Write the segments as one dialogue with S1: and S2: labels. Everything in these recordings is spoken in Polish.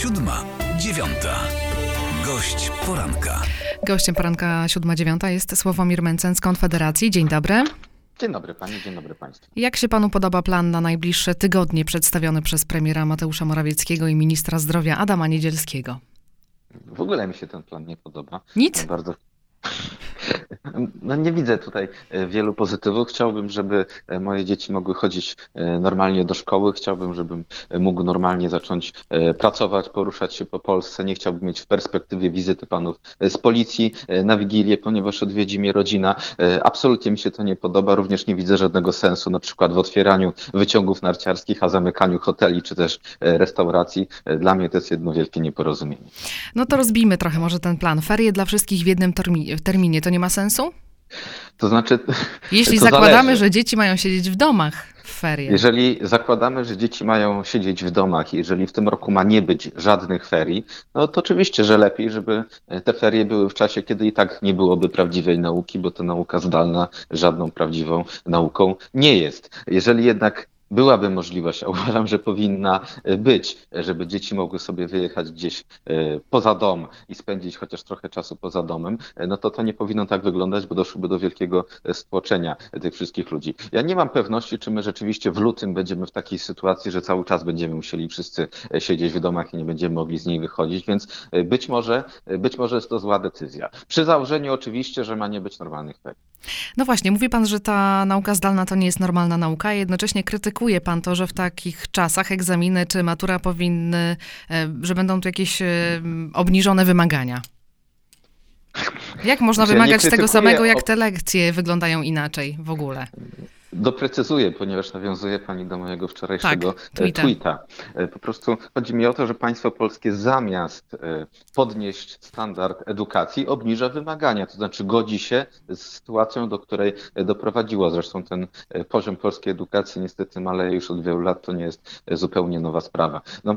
S1: Siódma, dziewiąta. Gość poranka.
S2: Gościem poranka 7.9 jest Sławomir Mencen z Konfederacji. Dzień dobry.
S3: Dzień dobry Pani, dzień dobry Państwu.
S2: Jak się Panu podoba plan na najbliższe tygodnie przedstawiony przez premiera Mateusza Morawieckiego i ministra zdrowia Adama Niedzielskiego?
S3: W ogóle mi się ten plan nie podoba.
S2: Nic?
S3: Bardzo. No nie widzę tutaj e, wielu pozytywów. Chciałbym, żeby e, moje dzieci mogły chodzić e, normalnie do szkoły. Chciałbym, żebym mógł normalnie zacząć pracować, poruszać się po Polsce. Nie chciałbym mieć w perspektywie wizyty panów z policji na Wigilię, ponieważ odwiedzi mnie rodzina. Absolutnie mi się to nie podoba. Również nie widzę żadnego sensu na przykład w otwieraniu wyciągów narciarskich, a zamykaniu hoteli czy też restauracji. Dla mnie to jest jedno wielkie nieporozumienie.
S2: No to rozbijmy trochę może ten plan. Ferie dla wszystkich w jednym terminie. To nie ma sensu?
S3: To znaczy.
S2: Jeśli
S3: to
S2: zakładamy,
S3: zależy.
S2: że dzieci mają siedzieć w domach w ferie.
S3: Jeżeli zakładamy, że dzieci mają siedzieć w domach, jeżeli w tym roku ma nie być żadnych ferii, no to oczywiście, że lepiej, żeby te ferie były w czasie, kiedy i tak nie byłoby prawdziwej nauki, bo ta nauka zdalna żadną prawdziwą nauką nie jest. Jeżeli jednak byłaby możliwość, a uważam, że powinna być, żeby dzieci mogły sobie wyjechać gdzieś poza dom i spędzić chociaż trochę czasu poza domem, no to to nie powinno tak wyglądać, bo doszłoby do wielkiego stłoczenia tych wszystkich ludzi. Ja nie mam pewności, czy my rzeczywiście w lutym będziemy w takiej sytuacji, że cały czas będziemy musieli wszyscy siedzieć w domach i nie będziemy mogli z niej wychodzić, więc być może, być może jest to zła decyzja. Przy założeniu oczywiście, że ma nie być normalnych ferii.
S2: No właśnie, mówi pan, że ta nauka zdalna to nie jest normalna nauka, a jednocześnie krytykuje pan to, że w takich czasach egzaminy czy matura powinny, że będą tu jakieś obniżone wymagania. Jak można
S3: Znaczy, ja
S2: wymagać tego samego, jak te lekcje wyglądają inaczej w ogóle?
S3: Doprecyzuję, ponieważ nawiązuje Pani do mojego wczorajszego
S2: Tak,
S3: e,
S2: tweeta.
S3: tweeta. E, Po prostu chodzi mi o to, że państwo polskie zamiast e, podnieść standard edukacji, obniża wymagania, to znaczy godzi się z sytuacją, do której doprowadziło. Zresztą ten poziom polskiej edukacji niestety maleje już od wielu lat, to nie jest zupełnie nowa sprawa. No,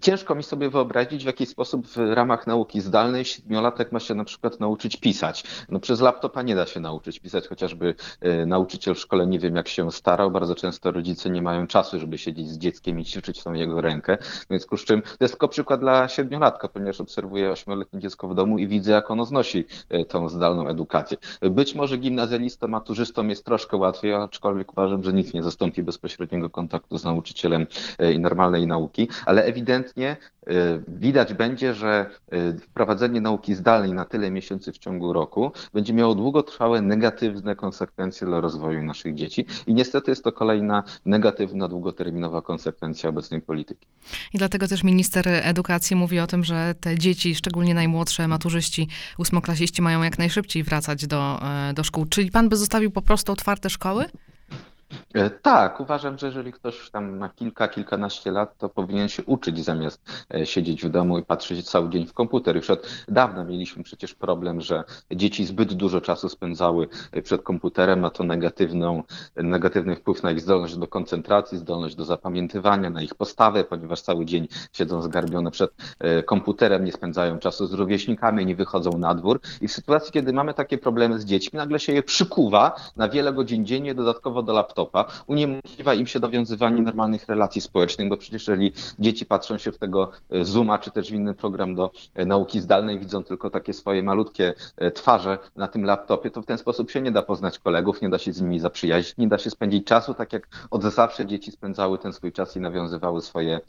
S3: ciężko mi sobie wyobrazić, w jaki sposób w ramach nauki zdalnej siedmiolatek ma się na przykład nauczyć pisać. No, przez laptopa nie da się nauczyć pisać, chociażby nauczyciel w szkole nie wiem jak się starał. Bardzo często rodzice nie mają czasu, żeby siedzieć z dzieckiem i ćwiczyć tą jego rękę. W związku z czym to jest tylko przykład dla siedmiolatka, ponieważ obserwuję ośmioletnie dziecko w domu i widzę, jak ono znosi e, tą zdalną edukację. Być może gimnazjalistom, maturzystom jest troszkę łatwiej, aczkolwiek uważam, że nic nie zastąpi bezpośredniego kontaktu z nauczycielem e, i normalnej nauki, ale ewidentnie e, widać będzie, że wprowadzenie nauki zdalnej na tyle miesięcy w ciągu roku będzie miało długotrwałe negatywne konsekwencje dla rozwoju naszych dzieci i niestety jest to kolejna negatywna, długoterminowa konsekwencja obecnej polityki.
S2: I dlatego też minister edukacji mówi o tym, że te dzieci, szczególnie najmłodsze maturzyści, ósmoklasiści mają jak najszybciej wracać do, e, do szkół. Czyli pan by zostawił po prostu otwarte szkoły?
S3: E, Tak, uważam, że jeżeli ktoś tam ma kilka, kilkanaście lat, to powinien się uczyć zamiast e, siedzieć w domu i patrzeć cały dzień w komputer. Już od dawna mieliśmy przecież problem, że dzieci zbyt dużo czasu spędzały e, przed komputerem, ma to negatywną, negatywny wpływ na ich zdolność do koncentracji, zdolność do zapamiętywania, na ich postawę, ponieważ cały dzień siedzą zgarbione przed komputerem, nie spędzają czasu z rówieśnikami, nie wychodzą na dwór. I w sytuacji, kiedy mamy takie problemy z dziećmi, nagle się je przykuwa na wiele godzin dziennie dodatkowo do laptopa, uniemożliwia im się nawiązywanie normalnych relacji społecznych, bo przecież jeżeli dzieci patrzą się w tego e, Zooma, czy też w inny program do e, nauki zdalnej, widzą tylko takie swoje malutkie e, twarze na tym laptopie, to w ten sposób się nie da poznać kolegów, nie da się z nimi zaprzyjaźnić, nie da się spędzić czasu, tak jak od zawsze dzieci spędzały ten swój czas i nawiązywały swoje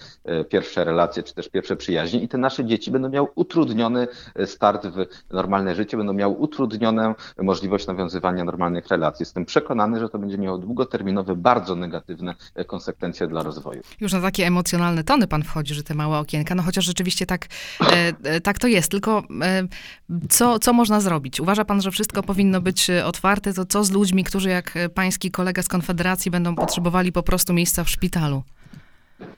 S3: pierwsze relacje, czy też pierwsze przyjaźnie i te nasze dzieci będą miały utrudniony start w normalne życie, będą miały utrudnioną możliwość nawiązywania normalnych relacji. Jestem przekonany, że to będzie miało długoterminowe, bardzo negatywne e, konsekwencje dla rozwoju.
S2: Już na takie emocjonalne tony pan wchodzi, że te małe okienka, no chociaż rzeczywiście tak, e, e, tak to jest. Tylko co, co można zrobić? Uważa pan, że wszystko powinno być otwarte? To co z ludźmi, którzy jak pański kolega z Konfederacji będą potrzebowali po prostu miejsca w szpitalu?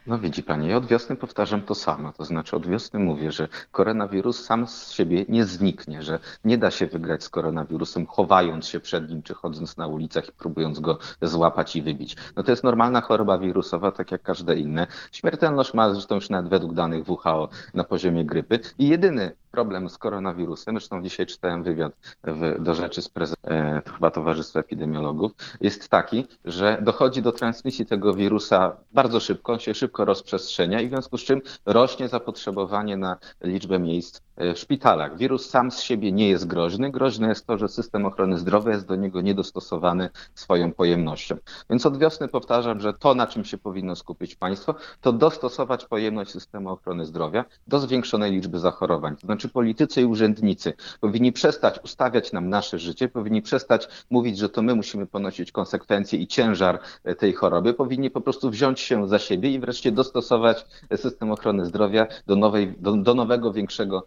S3: No widzi Pani, ja od wiosny powtarzam to samo. To znaczy od wiosny mówię, że koronawirus sam z siebie nie zniknie, że nie da się wygrać z koronawirusem, chowając się przed nim, czy chodząc na ulicach i próbując go złapać i wybić. No to jest normalna choroba wirusowa, tak jak każde inne. Śmiertelność ma zresztą już nawet według danych WHO na poziomie grypy. I jedyny problem z koronawirusem, zresztą dzisiaj czytałem wywiad w, do rzeczy z prezydentem chyba Towarzystwa Epidemiologów, jest taki, że dochodzi do transmisji tego wirusa bardzo szybko, on się szybko rozprzestrzenia i w związku z czym rośnie zapotrzebowanie na liczbę miejsc e, w szpitalach. Wirus sam z siebie nie jest groźny. Groźne jest to, że system ochrony zdrowia jest do niego niedostosowany swoją pojemnością. Więc od wiosny powtarzam, że to, na czym się powinno skupić państwo, to dostosować pojemność systemu ochrony zdrowia do zwiększonej liczby zachorowań. To znaczy politycy i urzędnicy powinni przestać ustawiać nam nasze życie, powinni przestać mówić, że to my musimy ponosić konsekwencje i ciężar e, tej choroby, powinni po prostu wziąć się za siebie i wreszcie dostosować system ochrony zdrowia do, nowej, do, do nowego, większego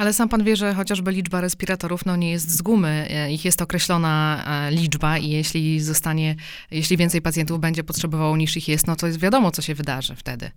S2: Ale sam pan wie, że chociażby liczba respiratorów no, nie jest z gumy. E, ich jest określona e, liczba i jeśli zostanie, jeśli więcej pacjentów będzie potrzebowało niż ich jest, no to jest wiadomo, co się wydarzy wtedy.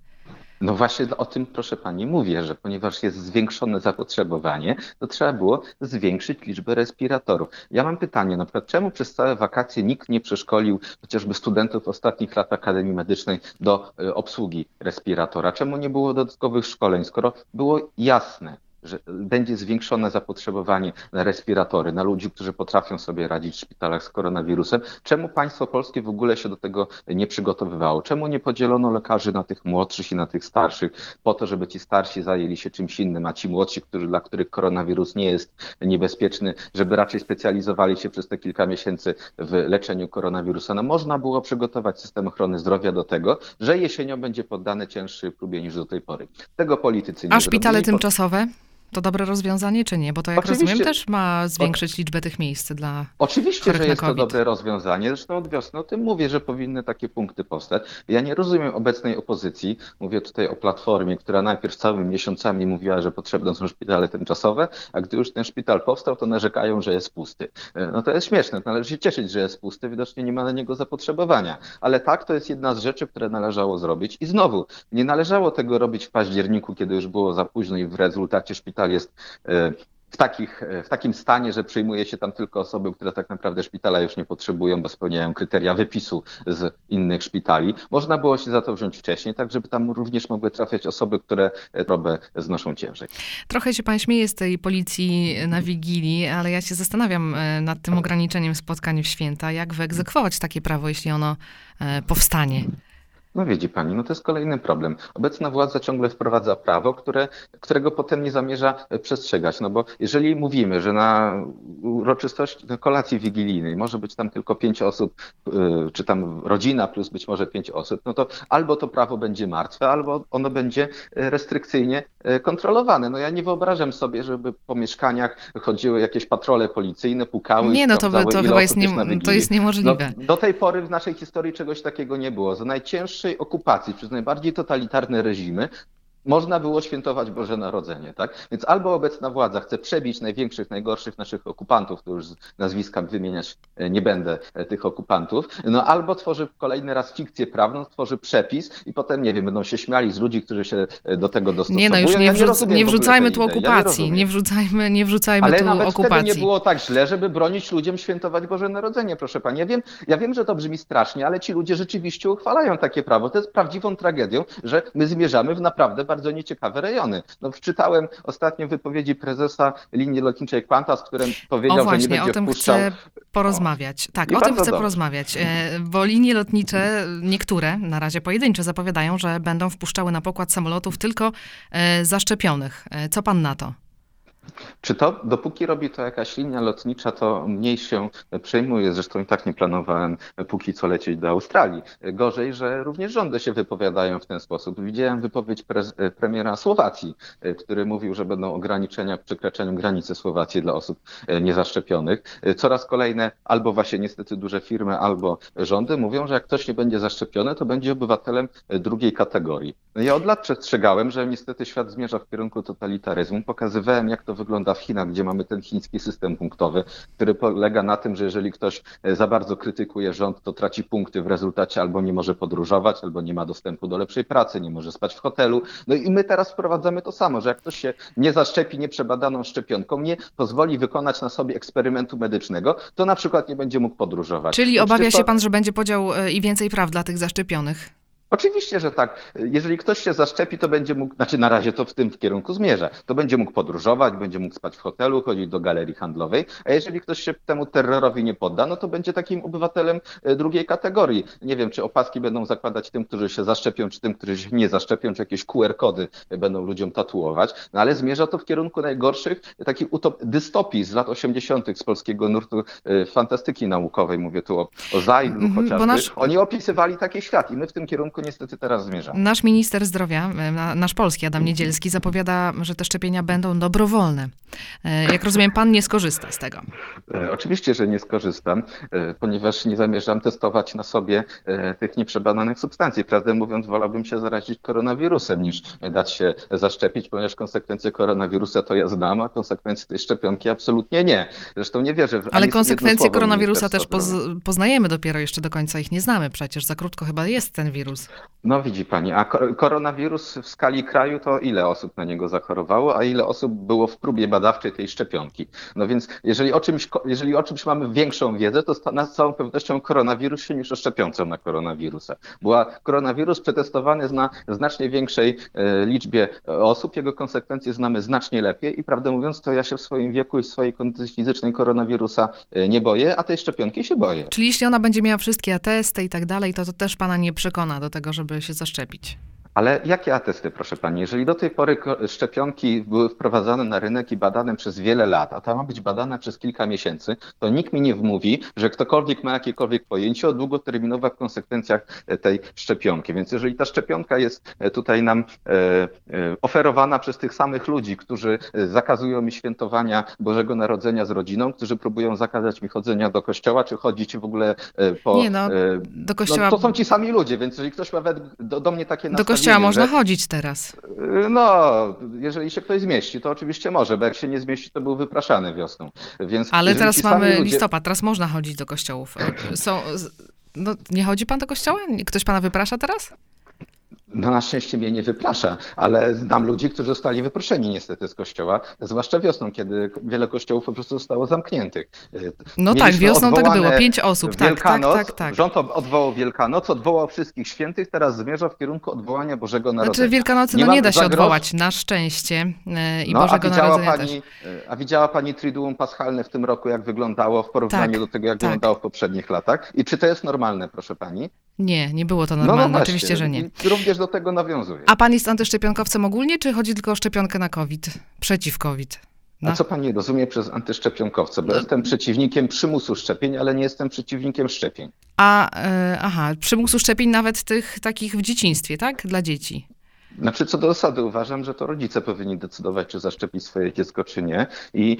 S3: No właśnie o tym, proszę pani, mówię, że ponieważ jest zwiększone zapotrzebowanie, to trzeba było zwiększyć liczbę respiratorów. Ja mam pytanie, na przykład, czemu przez całe wakacje nikt nie przeszkolił chociażby studentów ostatnich lat Akademii Medycznej do e, obsługi respiratora? Czemu nie było dodatkowych szkoleń, skoro było jasne, że będzie zwiększone zapotrzebowanie na respiratory, na ludzi, którzy potrafią sobie radzić w szpitalach z koronawirusem. Czemu państwo polskie w ogóle się do tego nie przygotowywało? Czemu nie podzielono lekarzy na tych młodszych i na tych starszych, po to, żeby ci starsi zajęli się czymś innym, a ci młodsi, którzy, dla których koronawirus nie jest niebezpieczny, żeby raczej specjalizowali się przez te kilka miesięcy w leczeniu koronawirusa? No można było przygotować system ochrony zdrowia do tego, że jesienią będzie poddany cięższej próbie niż do tej pory. Tego politycy nie
S2: A szpitale zrobili. tymczasowe? To dobre rozwiązanie, czy nie? Bo to, jak Oczywiście. rozumiem, też ma zwiększyć liczbę tych miejsc dla
S3: Oczywiście, że jest to dobre rozwiązanie. Zresztą od wiosny o tym mówię, że powinny takie punkty powstać. Ja nie rozumiem obecnej opozycji. Mówię tutaj o Platformie, która najpierw całymi miesiącami mówiła, że potrzebne są szpitale tymczasowe, a gdy już ten szpital powstał, to narzekają, że jest pusty. E, no to jest śmieszne. Należy się cieszyć, że jest pusty. Widocznie nie ma na niego zapotrzebowania. Ale tak, to jest jedna z rzeczy, które należało zrobić. I znowu, nie należało tego robić w październiku, kiedy już było za późno i w rezultacie szpital szpital jest e, w, takich, e, w takim stanie, że przyjmuje się tam tylko osoby, które tak naprawdę szpitala już nie potrzebują, bo spełniają kryteria wypisu z innych szpitali. Można było się za to wziąć wcześniej, tak żeby tam również mogły trafiać osoby, które chorobę znoszą ciężej.
S2: Trochę się pan śmieje z tej policji na Wigilii, ale ja się zastanawiam e, nad tym ograniczeniem spotkań w święta. Jak wyegzekwować takie prawo, jeśli ono powstanie?
S3: No widzi pani, no to jest kolejny problem. Obecna władza ciągle wprowadza prawo, które, którego potem nie zamierza e, przestrzegać. No bo jeżeli mówimy, że na uroczystości, na kolacji wigilijnej może być tam tylko pięć osób, e, czy tam rodzina plus być może pięć osób, no to albo to prawo będzie martwe, albo ono będzie e, restrykcyjnie kontrolowane. No ja nie wyobrażam sobie, żeby po mieszkaniach chodziły jakieś patrole policyjne, pukały
S2: Nie, no to, to chyba jest, nie, to jest niemożliwe.
S3: No, do tej pory w naszej historii czegoś takiego nie było. Za najcięższe okupacji przez najbardziej totalitarne reżimy można było świętować Boże Narodzenie, tak? Więc albo obecna władza chce przebić największych, najgorszych naszych okupantów, to już z nazwiska wymieniać e, nie będę e, tych okupantów, no albo tworzy kolejny raz fikcję prawną, tworzy przepis i potem, nie wiem, będą się śmiali z ludzi, którzy się e, do tego dostosowują.
S2: Nie, no już nie, ja wrzuc nie, nie wrzucajmy tu okupacji, ja nie, nie, wrzucajmy, nie wrzucajmy
S3: Ale
S2: tu
S3: nawet
S2: okupacji.
S3: nie było tak źle, żeby bronić ludziom świętować Boże Narodzenie, proszę Pani. Ja wiem, ja wiem, że to brzmi strasznie, ale ci ludzie rzeczywiście uchwalają takie prawo. To jest prawdziwą tragedią, że my zmierzamy w naprawdę bardzo nieciekawe rejony. No, wczytałem ostatnio wypowiedzi prezesa linii lotniczej Qantas, którym powiedział,
S2: o właśnie,
S3: że nie będzie
S2: o tym
S3: wpuszczał...
S2: chcę porozmawiać. Tak, I o tym chcę dobrze. porozmawiać, e, bo linie lotnicze, niektóre, na razie pojedyncze, zapowiadają, że będą wpuszczały na pokład samolotów tylko e, zaszczepionych. E, co pan na to?
S3: Czy to, dopóki robi to jakaś linia lotnicza, to mniej się przejmuje. Zresztą i tak nie planowałem póki co lecieć do Australii. Gorzej, że również rządy się wypowiadają w ten sposób. Widziałem wypowiedź pre, premiera Słowacji, który mówił, że będą ograniczenia w przekraczaniu granicy Słowacji dla osób niezaszczepionych. Coraz kolejne albo właśnie niestety duże firmy, albo rządy mówią, że jak ktoś nie będzie zaszczepiony, to będzie obywatelem drugiej kategorii. Ja od lat przestrzegałem, że niestety świat zmierza w kierunku totalitaryzmu. Pokazywałem, jak to wygląda w Chinach, gdzie mamy ten chiński system punktowy, który polega na tym, że jeżeli ktoś e, za bardzo krytykuje rząd, to traci punkty w rezultacie albo nie może podróżować, albo nie ma dostępu do lepszej pracy, nie może spać w hotelu. No i my teraz wprowadzamy to samo, że jak ktoś się nie zaszczepi nieprzebadaną szczepionką, nie pozwoli wykonać na sobie eksperymentu medycznego, to na przykład nie będzie mógł podróżować.
S2: Czyli obawia to... się pan, że będzie podział e, i więcej praw dla tych zaszczepionych?
S3: Oczywiście, że tak. Jeżeli ktoś się zaszczepi, to będzie mógł, znaczy na razie to w tym kierunku zmierza, to będzie mógł podróżować, będzie mógł spać w hotelu, chodzić do galerii handlowej, a jeżeli ktoś się temu terrorowi nie podda, no to będzie takim obywatelem e, drugiej kategorii. Nie wiem, czy opaski będą zakładać tym, którzy się zaszczepią, czy tym, którzy się nie zaszczepią, czy jakieś QR-kody będą ludziom tatuować, no ale zmierza to w kierunku najgorszych takich dystopii z lat 80. z polskiego nurtu e, fantastyki naukowej, mówię tu o, o Zajlu mm -hmm, chociażby. Nasz... Oni opisywali taki świat i my w tym kierunku niestety teraz zmierzamy.
S2: Nasz minister zdrowia, e, nasz polski Adam Niedzielski zapowiada, że te szczepienia będą dobrowolne. Jak rozumiem, pan nie skorzysta z tego.
S3: Oczywiście, że nie skorzystam, ponieważ nie zamierzam testować na sobie tych nieprzebadanych substancji. Prawdę mówiąc, wolałbym się zarazić koronawirusem niż dać się zaszczepić, ponieważ konsekwencje koronawirusa to ja znam, a konsekwencje tej szczepionki absolutnie nie. Zresztą nie wierzę w
S2: Ale konsekwencje koronawirusa też poz, poznajemy dopiero, jeszcze do końca ich nie znamy przecież. Za krótko chyba jest ten wirus.
S3: No widzi pani, a koronawirus w skali kraju to ile osób na niego zachorowało, a ile osób było w próbie badawczej tej szczepionki? No więc jeżeli o czymś, jeżeli o czymś mamy większą wiedzę, to z całą pewnością koronawirus się niż o szczepionce na koronawirusa. Była koronawirus przetestowany na znacznie większej e, liczbie osób, jego konsekwencje znamy znacznie lepiej i prawdę mówiąc, to ja się w swoim wieku i w swojej kondycji fizycznej koronawirusa e, nie boję, a tej szczepionki się boję.
S2: Czyli jeśli ona będzie miała wszystkie atesty i tak dalej, to to też pana nie przekona do tego, żeby się zaszczepić.
S3: Ale jakie atesty, proszę Pani? Jeżeli do tej pory szczepionki były wprowadzane na rynek i badane przez wiele lat, a to ma być badane przez kilka miesięcy, to nikt mi nie wmówi, że ktokolwiek ma jakiekolwiek pojęcie o długoterminowych konsekwencjach e, tej szczepionki. Więc jeżeli ta szczepionka jest e, tutaj nam e, oferowana przez tych samych ludzi, którzy zakazują mi świętowania Bożego Narodzenia z rodziną, którzy próbują zakazać mi chodzenia do kościoła, czy chodzić w ogóle po...
S2: Nie no, do kościoła...
S3: No, to są ci sami ludzie, więc jeżeli ktoś ma do, do mnie takie nastawienie,
S2: kościoła można chodzić teraz.
S3: No, jeżeli się ktoś zmieści, to oczywiście może, bo jak się nie zmieści, to był wypraszany wiosną. Więc
S2: Ale teraz mamy ludzie... listopad, teraz można chodzić do kościołów. Są... No, nie chodzi pan do kościoła? Ktoś pana wyprasza teraz?
S3: No na szczęście mnie nie wyprasza, ale znam ludzi, którzy zostali wyproszeni niestety z kościoła, zwłaszcza wiosną, kiedy wiele kościołów po prostu zostało zamkniętych.
S2: No tak, wiosną tak było, pięć osób, tak, tak, tak, tak.
S3: Rząd odwołał Wielkanoc, odwołał wszystkich świętych, teraz zmierza w kierunku odwołania Bożego Narodzenia.
S2: Znaczy Wielkanocy nie no nie da się odwołać, na szczęście e, i no, Bożego a Narodzenia
S3: pani, też. A widziała Pani Triduum Paschalne w tym roku, jak wyglądało w porównaniu tak, do tego, jak tak. wyglądało w poprzednich latach? I czy to jest normalne, proszę Pani?
S2: Nie, nie było to normalne, no, no oczywiście, że nie.
S3: Również do tego nawiązuje.
S2: A pan jest antyszczepionkowcem ogólnie, czy chodzi tylko o szczepionkę na COVID, przeciw COVID?
S3: A co pani rozumie przez antyszczepionkowca? Bo jestem przeciwnikiem przymusu szczepień, ale nie jestem przeciwnikiem szczepień.
S2: A, e, aha, przymusu szczepień nawet tych takich w dzieciństwie, tak? Dla dzieci.
S3: Znaczy, co do zasady, uważam, że to rodzice powinni decydować, czy zaszczepić swoje dziecko, czy nie. I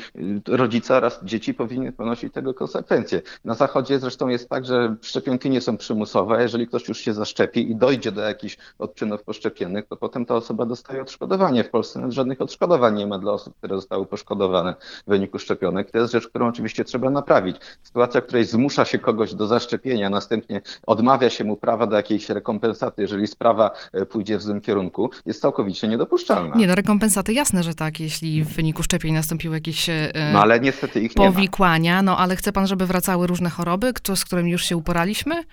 S3: y, rodzice oraz dzieci powinni ponosić tego konsekwencje. Na Zachodzie zresztą jest tak, że szczepionki nie są przymusowe. Jeżeli ktoś już się zaszczepi i dojdzie do jakichś odczynów poszczepionych, to potem ta osoba dostaje odszkodowanie. W Polsce nawet żadnych odszkodowań nie ma dla osób, które zostały poszkodowane w wyniku szczepionek. To jest rzecz, którą oczywiście trzeba naprawić. Sytuacja, w której zmusza się kogoś do zaszczepienia, następnie odmawia się mu prawa do jakiejś rekompensaty, jeżeli sprawa e, pójdzie w złym kierunku, jest całkowicie niedopuszczalna.
S2: Nie, no rekompensaty jasne, że tak, jeśli w wyniku szczepień nastąpiły jakieś e,
S3: no, ale niestety ich
S2: powikłania, no ale chce pan, żeby wracały różne choroby, z którymi już się uporaliśmy?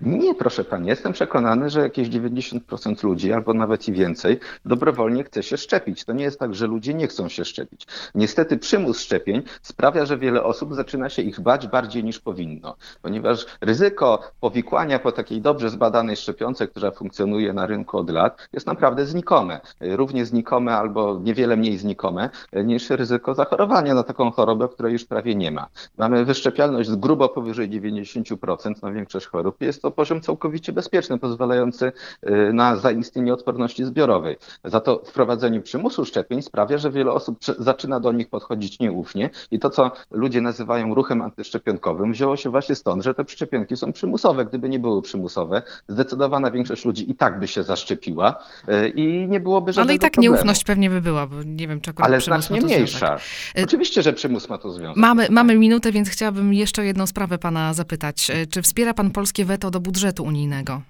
S3: Nie, proszę pani, jestem przekonany, że jakieś 90% ludzi, albo nawet i więcej, dobrowolnie chce się szczepić. To nie jest tak, że ludzie nie chcą się szczepić. Niestety przymus szczepień sprawia, że wiele osób zaczyna się ich bać bardziej niż powinno, ponieważ ryzyko powikłania po takiej dobrze zbadanej szczepionce, która funkcjonuje na rynku od lat, jest naprawdę znikome. Równie znikome albo niewiele mniej znikome niż ryzyko zachorowania na taką chorobę, której już prawie nie ma. Mamy wyszczepialność grubo powyżej 90% na większość chorób. Jest to to poziom całkowicie bezpieczny, pozwalający y, na zaistnienie odporności zbiorowej. Za to wprowadzenie przymusu szczepień sprawia, że wiele osób zaczyna do nich podchodzić nieufnie i to, co ludzie nazywają ruchem antyszczepionkowym, wzięło się właśnie stąd, że te szczepionki są przymusowe. Gdyby nie były przymusowe, zdecydowana większość ludzi i tak by się zaszczepiła y, i nie byłoby żadnego
S2: Ale i tak
S3: problemu.
S2: nieufność pewnie by była, bo nie wiem, czy
S3: Ale znacznie mniejsza. Y, Oczywiście, że przymus ma to związek.
S2: Mamy, mamy minutę, więc chciałabym jeszcze jedną sprawę pana zapytać. Czy wspiera pan polskie weto do budżetu unijnego?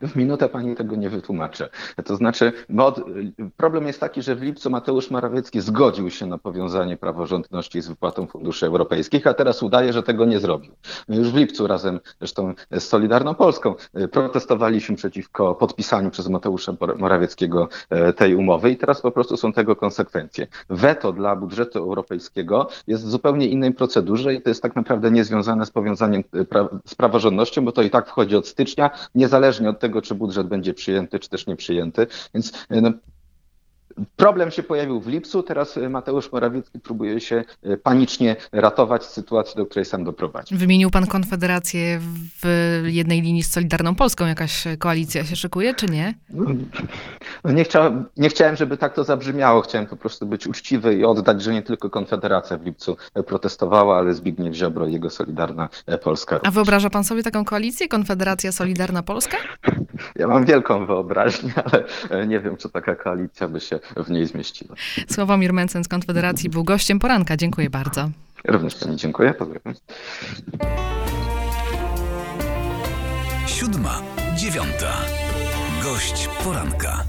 S3: W minutę pani tego nie wytłumaczę. To znaczy, od, problem jest taki, że w lipcu Mateusz Morawiecki zgodził się na powiązanie praworządności z wypłatą funduszy europejskich, a teraz udaje, że tego nie zrobił. My już w lipcu razem zresztą z Solidarną Polską protestowaliśmy przeciwko podpisaniu przez Mateusza Morawieckiego tej umowy i teraz po prostu są tego konsekwencje. Weto dla budżetu europejskiego jest w zupełnie innej procedurze i to jest tak naprawdę niezwiązane z powiązaniem pra z praworządnością, bo to i tak wchodzi od stycznia, niezależnie od tego, czy budżet będzie przyjęty, czy też nie przyjęty. Więc no, Problem się pojawił w lipcu, teraz Mateusz Morawiecki próbuje się panicznie ratować z sytuacji, do której sam doprowadził.
S2: Wymienił pan Konfederację w jednej linii z Solidarną Polską. Jakaś koalicja się szykuje, czy nie?
S3: No nie, chciałem, nie chciałem, żeby tak to zabrzmiało. Chciałem po prostu być uczciwy i oddać, że nie tylko Konfederacja w lipcu protestowała, ale Zbigniew Ziobro i jego Solidarna Polska.
S2: A wyobraża pan sobie taką koalicję? Konfederacja Solidarna Polska?
S3: Ja mam wielką wyobraźnię, ale nie wiem, czy taka koalicja by się w niej zmieściła.
S2: Sławomir Mencen z Konfederacji był gościem poranka. Dziękuję bardzo.
S3: Również pani dziękuję. Pozdrawiam.
S1: Siódma, dziewiąta. Gość poranka.